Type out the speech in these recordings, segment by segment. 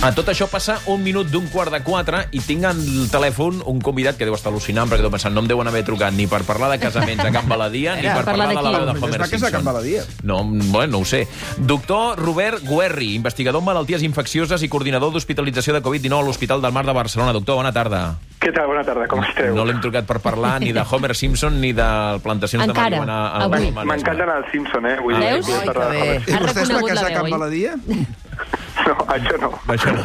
A tot això passa un minut d'un quart de quatre i tinc al telèfon un convidat que deu estar al·lucinant perquè deu pensar no em deuen haver trucat ni per parlar de casaments a Can Baladia ni per parlar parlar de la de veu de? Homer Simpson. No, bueno, no ho sé. Doctor Robert Guerri, investigador en malalties infeccioses i coordinador d'hospitalització de Covid-19 a l'Hospital del Mar de Barcelona. Doctor, bona tarda. Què tal? Bona tarda, com esteu? No l'hem trucat per parlar ni de Homer Simpson ni de plantacions Encara, de marihuana al avui. Maresme. M'encanten els Simpson, eh? Vull Ah, dir, veus? Ai, parlar que de bé. Homer I Simpson. Ha vostè es va reconegut la casar a veu, Can oi? Baladia? Això no. Això no.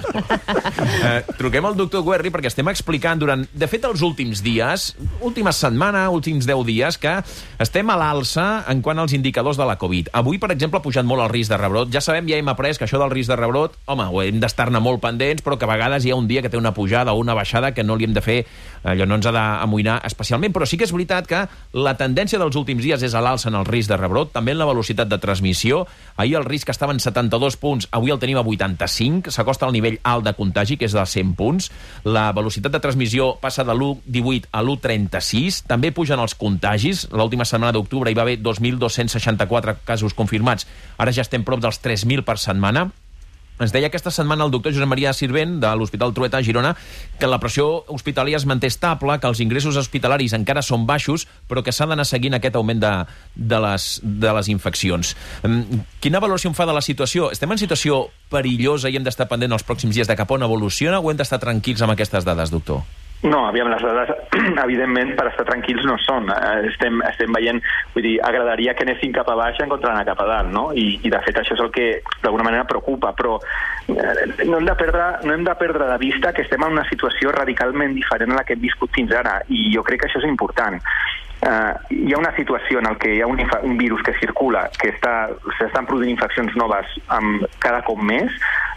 eh, truquem al doctor Guerri perquè estem explicant durant, de fet, els últims dies, última setmana, últims 10 dies, que estem a l'alça en quant als indicadors de la Covid. Avui, per exemple, ha pujat molt el risc de rebrot. Ja sabem, ja hem après que això del risc de rebrot, home, ho hem d'estar-ne molt pendents, però que a vegades hi ha un dia que té una pujada o una baixada que no li hem de fer, allò no ens ha d'amoïnar especialment, però sí que és veritat que la tendència dels últims dies és a l'alça en el risc de rebrot, també en la velocitat de transmissió. Ahir el risc estava en 72 punts, avui el tenim a 85, s'acosta al nivell alt de contagi, que és de 100 punts. La velocitat de transmissió passa de l'1,18 a l'1,36. També pugen els contagis. L'última setmana d'octubre hi va haver 2.264 casos confirmats. Ara ja estem prop dels 3.000 per setmana. Ens deia aquesta setmana el doctor Josep Maria Sirvent, de l'Hospital Trueta a Girona, que la pressió hospitalària es manté estable, que els ingressos hospitalaris encara són baixos, però que s'ha d'anar seguint aquest augment de, de, les, de les infeccions. Mm, Quina valoració en fa de la situació? Estem en situació perillosa i hem d'estar pendent els pròxims dies de cap on evoluciona o hem d'estar tranquils amb aquestes dades, doctor? No, aviam, les dades, evidentment, per estar tranquils no són. Eh, Estem, estem veient, vull dir, agradaria que anessin cap a baix en contra d'anar cap a dalt, no? I, I, de fet, això és el que, d'alguna manera, preocupa. Però eh, no hem, de perdre, no hem de perdre de vista que estem en una situació radicalment diferent a la que hem viscut fins ara, i jo crec que això és important. Uh, hi ha una situació en la que hi ha un, un virus que circula, que està- s'estan produint infeccions noves amb, cada cop més,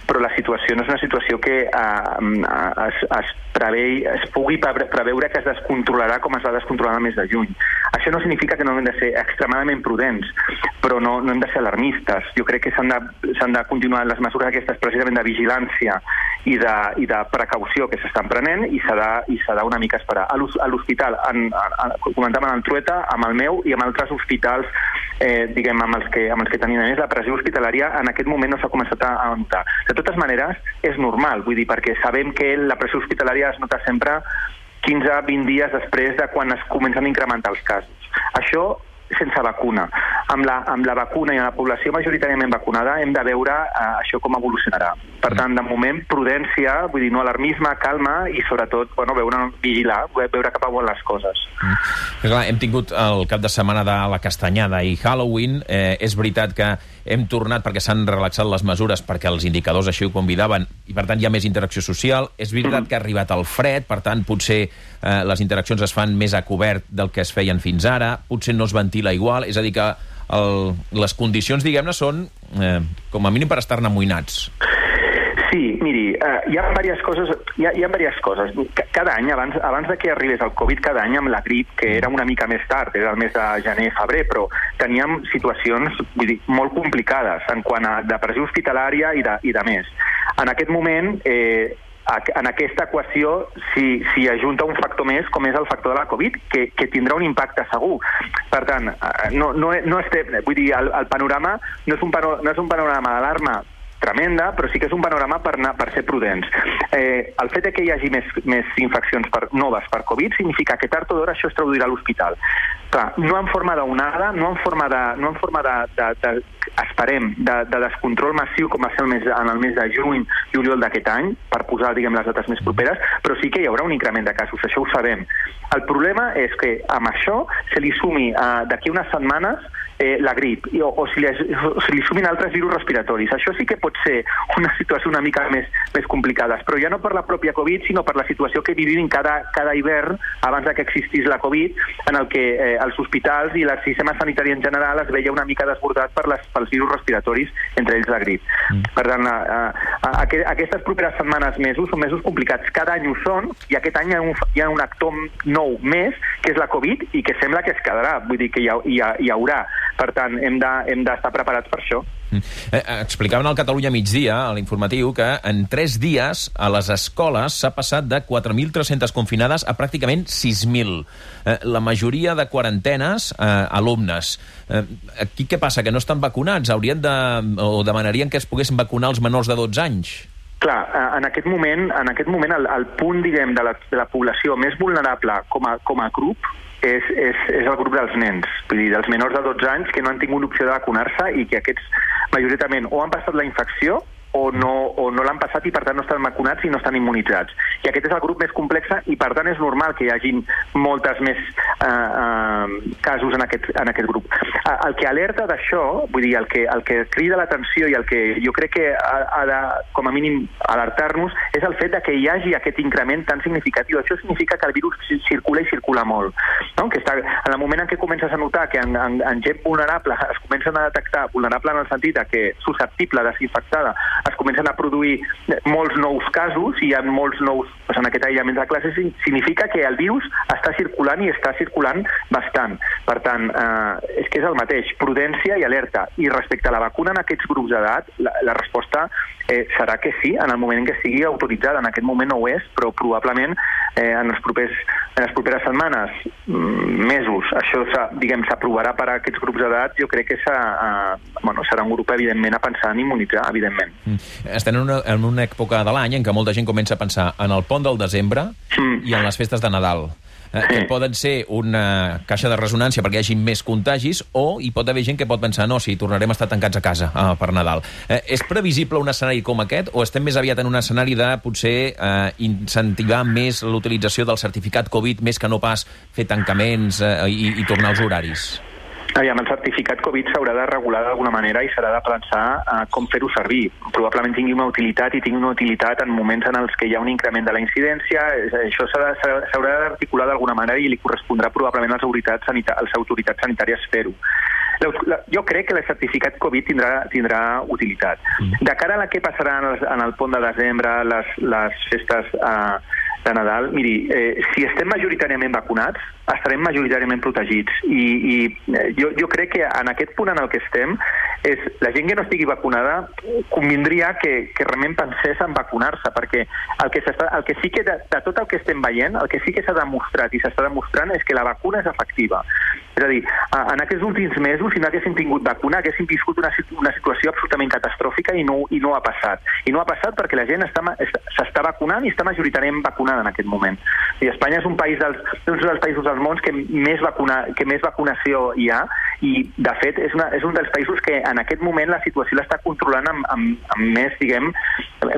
però la situació no és una situació que uh, es, es, prevei, es pugui pre- preveure que es descontrolarà com es va descontrolar el mes de juny. Això no significa que no hem de ser extremadament prudents, però no, no hem de ser alarmistes. Jo crec que s'han de, de continuar les mesures aquestes precisament de vigilància i de, i de precaució que s'estan prenent i s'ha de, i s'ha de una mica esperar. A l'hos- a l'hospital, en- en- en- comentàvem en el Trueta, amb el meu i amb altres hospitals eh, diguem, amb els que, amb els que tenien més, la pressió hospitalària en aquest moment no s'ha començat a notar. De totes maneres, és normal, vull dir, perquè sabem que la pressió hospitalària es nota sempre 15-20 dies després de quan es comencen a incrementar els casos. Això sense vacuna. Amb la, amb la vacuna i amb la població majoritàriament vacunada hem de veure eh, això com evolucionarà. Per tant, de moment, prudència, vull dir, no alarmisme, calma i sobretot, bueno, veure, vigilar, veure cap a on les coses. Que Clar, hem tingut el cap de setmana de la castanyada i Halloween. Eh, és veritat que hem tornat perquè s'han relaxat les mesures perquè els indicadors així ho convidaven i per tant hi ha més interacció social. És veritat que ha arribat el fred, per tant potser eh, les interaccions es fan més a cobert del que es feien fins ara, potser no es ventila igual, és a dir que el, les condicions, diguem-ne, són eh, com a mínim per estar-ne amoïnats. Sí, miri, uh, hi ha diverses coses, hi ha, hi ha diverses coses. Ca- Cada any, abans, abans de que arribés el Covid, cada any amb la grip, que era una mica més tard, era el mes de gener, febrer, però teníem situacions vull dir, molt complicades en quant a de pressió hospitalària i de, i de més. En aquest moment, eh, en aquesta equació s'hi s'hi ajunta un factor més, com és el factor de la Covid, que, que tindrà un impacte segur. Per tant, eh, no, no, no estem, vull dir, el, el panorama no és un, pano, no és un panorama d'alarma tremenda, però sí que és un panorama per, anar, per ser prudents. Eh, el fet que hi hagi més, més infeccions per, noves per Covid significa que tard o d'hora això es traduirà a l'hospital. Clar, no en forma d'onada, no en forma de, no en forma de, de, de esperem, de, de descontrol massiu com va ser el mes, en el mes de juny, juliol d'aquest any, per posar, diguem, les dates més properes, però sí que hi haurà un increment de casos, això ho sabem. El problema és que amb això se li sumi eh, d'aquí unes setmanes eh, la grip i, o, o si, li, o si li sumin altres virus respiratoris. Això sí que pot ser una situació una mica més, més complicada, però ja no per la pròpia Covid, sinó per la situació que vivim cada, cada hivern abans de que existís la Covid, en el que eh, els hospitals i el sistema sanitari en general es veia una mica desbordat per les, pels virus respiratoris, entre ells la grip. Mm. Per tant, a, a, a, aquestes properes setmanes, mesos, són mesos complicats. Cada any ho són, i aquest any hi ha un, hi ha un actor nou més, que és la Covid, i que sembla que es quedarà, vull dir que hi, ha, hi, ha, hi haurà. Per tant, hem de- hem d'estar de, preparats per això. Eh, eh, explicaven al Catalunya migdia, a l'informatiu, que en tres dies a les escoles s'ha passat de 4.300 confinades a pràcticament 6.000. Eh, la majoria de quarantenes, eh, alumnes. Eh, aquí què passa? Que no estan vacunats? Haurien de, o demanarien que es poguessin vacunar els menors de 12 anys? Clar, eh, en aquest moment, en aquest moment el, el punt, diguem, de la, de la població més vulnerable com a, com a grup és, és, és el grup dels nens, vull dir, dels menors de 12 anys que no han tingut l'opció de vacunar-se i que aquests majoritàriament o han passat la infecció o no, o no l'han passat i per tant no estan vacunats i no estan immunitzats. I aquest és el grup més complex i per tant és normal que hi hagin moltes més eh, eh, casos en aquest, en aquest grup. El que alerta d'això, vull dir, el que, el que crida l'atenció i el que jo crec que ha, ha de, com a mínim, alertar-nos és el fet de que hi hagi aquest increment tan significatiu. Això significa que el virus circula i circula molt. No? Que està, en el moment en què comences a notar que en, en, en gent vulnerable es comencen a detectar, vulnerable en el sentit que susceptible de ser infectada, es comencen a produir molts nous casos i hi ha molts nous, doncs en aquest aïllament de classe significa que el virus està circulant i està circulant bastant. Per tant, eh, és que és el mateix, prudència i alerta. I respecte a la vacuna en aquests grups d'edat, la, la resposta eh, serà que sí, en el moment en què estigui autoritzada. En aquest moment no ho és, però probablement eh, en, els propers, en les properes setmanes, mm, mesos, això diguem s'aprovarà per a aquests grups d'edat, jo crec que eh, bueno, serà un grup, evidentment, a pensar en immunitzar, evidentment. Mm. Estem en una, en una època de l'any en què molta gent comença a pensar en el pont del desembre mm. i en les festes de Nadal eh, que poden ser una caixa de resonància perquè hi hagi més contagis, o hi pot haver gent que pot pensar, no, si tornarem a estar tancats a casa eh, per Nadal. Eh, és previsible un escenari com aquest, o estem més aviat en un escenari de potser eh, incentivar més l'utilització del certificat Covid més que no pas fer tancaments eh, i, i tornar als horaris? Aviam, el certificat Covid s'haurà de regular d'alguna manera i s'haurà de pensar uh, com fer-ho servir. Probablement tingui una utilitat i tingui una utilitat en moments en els que hi ha un increment de la incidència. Això s'haurà d'articular d'alguna manera i li correspondrà probablement a les autoritats, sanita les autoritats sanitàries fer-ho. Jo crec que el certificat Covid tindrà, tindrà utilitat. Mm. De cara a la que passarà en el, en el pont de desembre, les, les festes eh, de Nadal, miri, eh, si estem majoritàriament vacunats, estarem majoritàriament protegits. I, i eh, jo, jo crec que en aquest punt en el que estem, és la gent que no estigui vacunada convindria que, que realment pensés en vacunar-se, perquè el que, el que sí que de, de tot el que estem veient, el que sí que s'ha demostrat i s'està demostrant és que la vacuna és efectiva. És a dir, en aquests últims mesos, si no haguéssim tingut vacuna, haguéssim viscut una, una situació absolutament catastròfica i no, i no ha passat. I no ha passat perquè la gent s'està vacunant i està majoritàriament vacunada en aquest moment. I Espanya és un país dels, un dels països del món que més, vacuna, que més vacunació hi ha i, de fet, és, una, és un dels països que en aquest moment la situació l'està controlant amb, amb, amb més, diguem,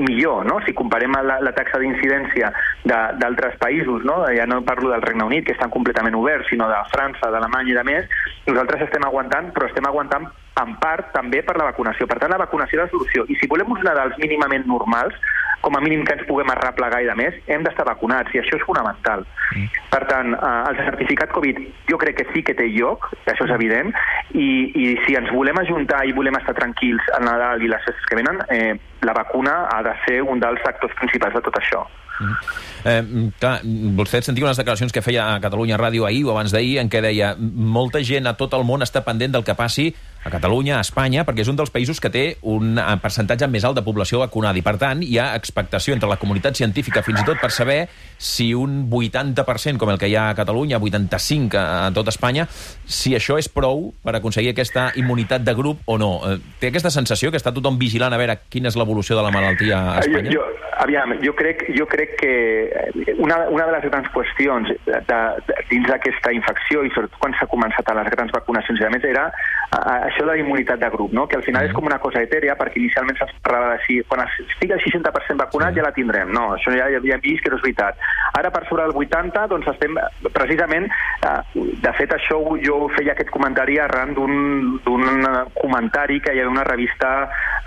millor, no? Si comparem la, la taxa d'incidència d'altres països, no? Ja no parlo del Regne Unit, que estan completament oberts, sinó de França, d'Alemanya i de més, nosaltres estem aguantant, però estem aguantant en part també per la vacunació. Per tant, la vacunació és la solució. I si volem uns Nadals mínimament normals, com a mínim que ens puguem arreplegar i de més, hem d'estar vacunats, i això és fonamental. Mm. Per tant, eh, el certificat Covid jo crec que sí que té lloc, això és evident, i, i si ens volem ajuntar i volem estar tranquils al Nadal i les festes que venen, eh, la vacuna ha de ser un dels actors principals de tot això. Mm. Eh, clar, vostè sentia unes declaracions que feia a Catalunya Ràdio ahir o abans d'ahir en què deia molta gent a tot el món està pendent del que passi a Catalunya, a Espanya, perquè és un dels països que té un eh, percentatge més alt de població vacunada i, per tant, hi ha expectació entre la comunitat científica fins i tot per saber si un 80%, com el que hi ha a Catalunya, 85% a, a tot Espanya, si això és prou per aconseguir aquesta immunitat de grup o no. Eh, té aquesta sensació que està tothom vigilant a veure quina és l'evolució de la malaltia a Espanya? Jo, jo, aviam, jo crec, jo crec que una, una de les grans qüestions de, de, dins d'aquesta infecció i sobretot quan s'ha començat a les grans vacunacions i a més era a, això de la immunitat de grup, no? que al final és com una cosa etèria, perquè inicialment se'ns parlava de si quan estigui el 60% vacunat ja la tindrem. No, això ja, ja hem vist que no és veritat. Ara, per sobre del 80, doncs estem precisament... Eh, de fet, això jo feia aquest comentari arran d'un comentari que hi havia una revista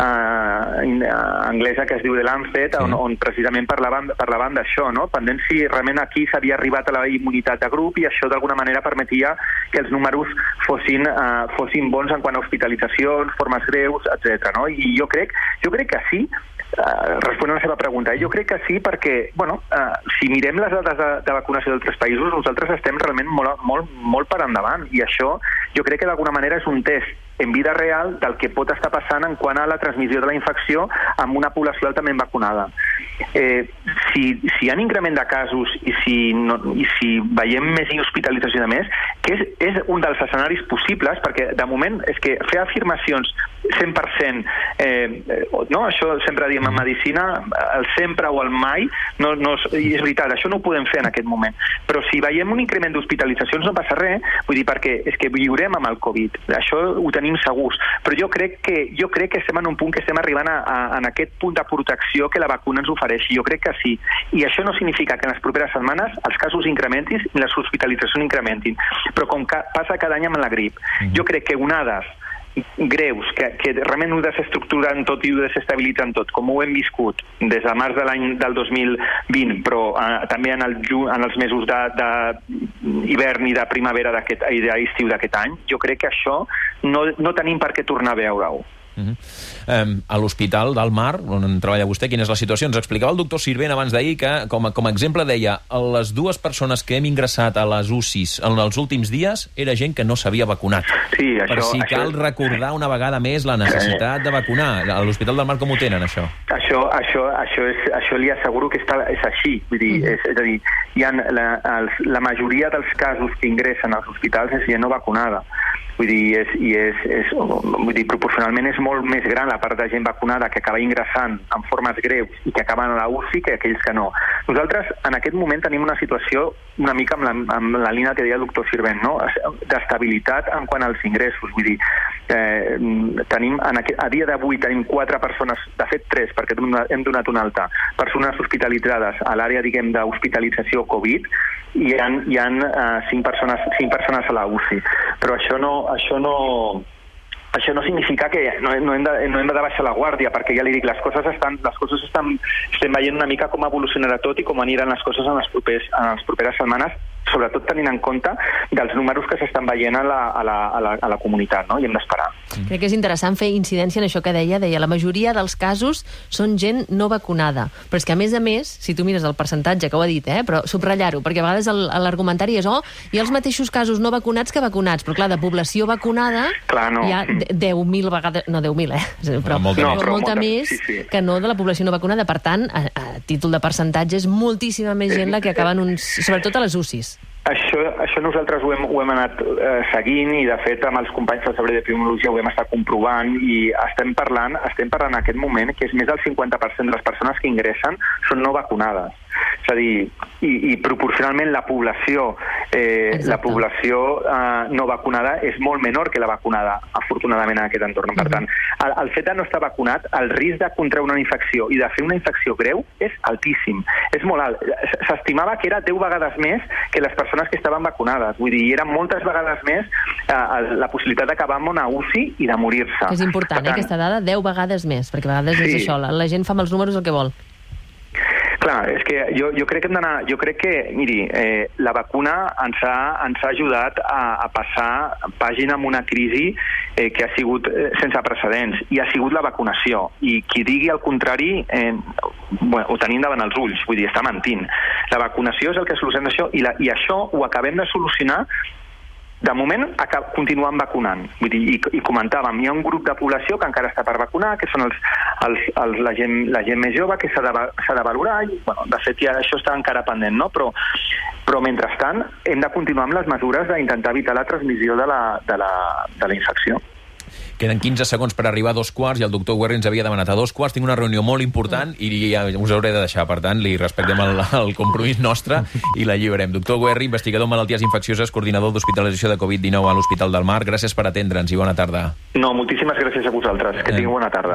eh, anglesa que es diu The Lancet, sí. on, on precisament parlaven, parlaven d'això, no? pendent si realment aquí s'havia arribat a la immunitat de grup i això d'alguna manera permetia que els números fossin, eh, fossin bons en quant a hospitalitzacions, formes greus, etc. No? I jo crec, jo crec que sí, Uh, responent a la seva pregunta. Jo crec que sí perquè, bueno, uh, si mirem les dades de, de vacunació d'altres països, nosaltres estem realment molt, molt, molt per endavant i això jo crec que d'alguna manera és un test en vida real del que pot estar passant en quant a la transmissió de la infecció amb una població altament vacunada. eh, si, si hi ha increment de casos i si, no, i si veiem més hospitalització de més, que és, és un dels escenaris possibles, perquè de moment és que fer afirmacions 100%, eh, no? això sempre diem en medicina, el sempre o el mai, no, no, és veritat, això no ho podem fer en aquest moment. Però si veiem un increment d'hospitalitzacions no passa res, vull dir, perquè és que viurem amb el Covid, això ho tenim segurs, però jo crec que, jo crec que estem en un punt que estem arribant a, a, en aquest punt de protecció que la vacuna ens ofereixi, jo crec que sí, i això no significa que en les properes setmanes els casos incrementin i les hospitalitzacions incrementin, però com ca passa cada any amb la grip, jo crec que onades greus, que, que realment ho desestructuren tot i ho desestabilitzen tot, com ho hem viscut des de març de l'any del 2020, però eh, també en, el, en els mesos d'hivern i de primavera i d'estiu d'aquest any, jo crec que això no, no tenim per què tornar a veure-ho. Uh -huh. um, a l'Hospital del Mar, on treballa vostè, quina és la situació? Ens explicava el doctor Sirvent abans d'ahir que, com a, com a exemple, deia les dues persones que hem ingressat a les UCIs en els últims dies era gent que no s'havia vacunat. Sí, això, per si això... cal recordar una vegada més la necessitat de vacunar. A l'Hospital del Mar com ho tenen, això? Això, això, això, és, això li asseguro que està, és així. Vull dir, és, és a dir, hi ha la, els, la majoria dels casos que ingressen als hospitals és gent no vacunada. Vull dir, és, i és, és, vull dir, proporcionalment és molt més gran la part de gent vacunada que acaba ingressant en formes greus i que acaben a la UCI que aquells que no. Nosaltres en aquest moment tenim una situació una mica amb la, amb la línia que deia el doctor Sirvent, no? d'estabilitat en quant als ingressos. Vull dir, eh, tenim, en aquest, a dia d'avui tenim quatre persones, de fet tres, perquè hem donat una alta, persones hospitalitzades a l'àrea, diguem, d'hospitalització Covid, i hi ha, hi ha uh, cinc, persones, cinc persones a la UCI. Però això no, això no, això no significa que no, no, hem de, no hem de baixar la guàrdia, perquè ja li dic, les coses estan, les coses estan, estem veient una mica com evolucionarà tot i com aniran les coses en les, propers, en les properes setmanes, sobretot tenint en compte dels números que s'estan veient a la, a la, a la, a la comunitat, no? i hem d'esperar. Mm. Crec que és interessant fer incidència en això que deia, deia la majoria dels casos són gent no vacunada, però és que a més a més, si tu mires el percentatge, que ho ha dit, eh, però subratllar-ho, perquè a vegades l'argumentari és, oh, hi ha els mateixos casos no vacunats que vacunats, però clar, de població vacunada clar, no. hi ha 10.000 vegades, no 10.000, eh, però, molta, però, no, però molta, molta més sí, sí. que no de la població no vacunada, per tant, a, a títol de percentatge és moltíssima més gent la que acaben uns, sobretot a les UCIs. Això, això nosaltres ho hem, ho hem anat eh, seguint i, de fet, amb els companys del Servei d'Epidemiologia ho hem estat comprovant i estem parlant, estem parlant en aquest moment que és més del 50% de les persones que ingressen són no vacunades. És a dir, i, i proporcionalment la població, eh, la població eh, no vacunada és molt menor que la vacunada, afortunadament, en aquest entorn. Per tant, el, el fet de no estar vacunat, el risc de contraure una infecció i de fer una infecció greu és altíssim. És molt alt. S'estimava que era 10 vegades més que les persones que estaven vacunades. Vull dir, eren moltes vegades més eh, la possibilitat d'acabar amb una UCI i de morir-se. És important, tant, eh, aquesta dada, 10 vegades més, perquè a vegades sí. és això, la, la gent fa amb els números el que vol. Clar, és que jo, jo crec que hem d'anar... Jo crec que, miri, eh, la vacuna ens ha, ens ha ajudat a, a passar pàgina amb una crisi eh, que ha sigut eh, sense precedents, i ha sigut la vacunació. I qui digui el contrari, eh, bueno, ho tenim davant els ulls, vull dir, està mentint. La vacunació és el que soluciona això, i, la, i això ho acabem de solucionar de moment, continuen vacunant. Vull dir, i, i comentàvem, hi ha un grup de població que encara està per vacunar, que són els, els, els, la, gent, la gent més jove, que s'ha de, de valorar, i bueno, de fet ja això està encara pendent, no? però, però mentrestant hem de continuar amb les mesures d'intentar evitar la transmissió de la, de la, de la infecció. Queden 15 segons per arribar a dos quarts i el doctor Guerri ens havia demanat a dos quarts. Tinc una reunió molt important i ja us hauré de deixar. Per tant, li respectem el, el compromís nostre i la lliurem. Doctor Guerri, investigador en malalties infeccioses, coordinador d'hospitalització de Covid-19 a l'Hospital del Mar. Gràcies per atendre'ns i bona tarda. No, moltíssimes gràcies a vosaltres. Que tingueu bona tarda.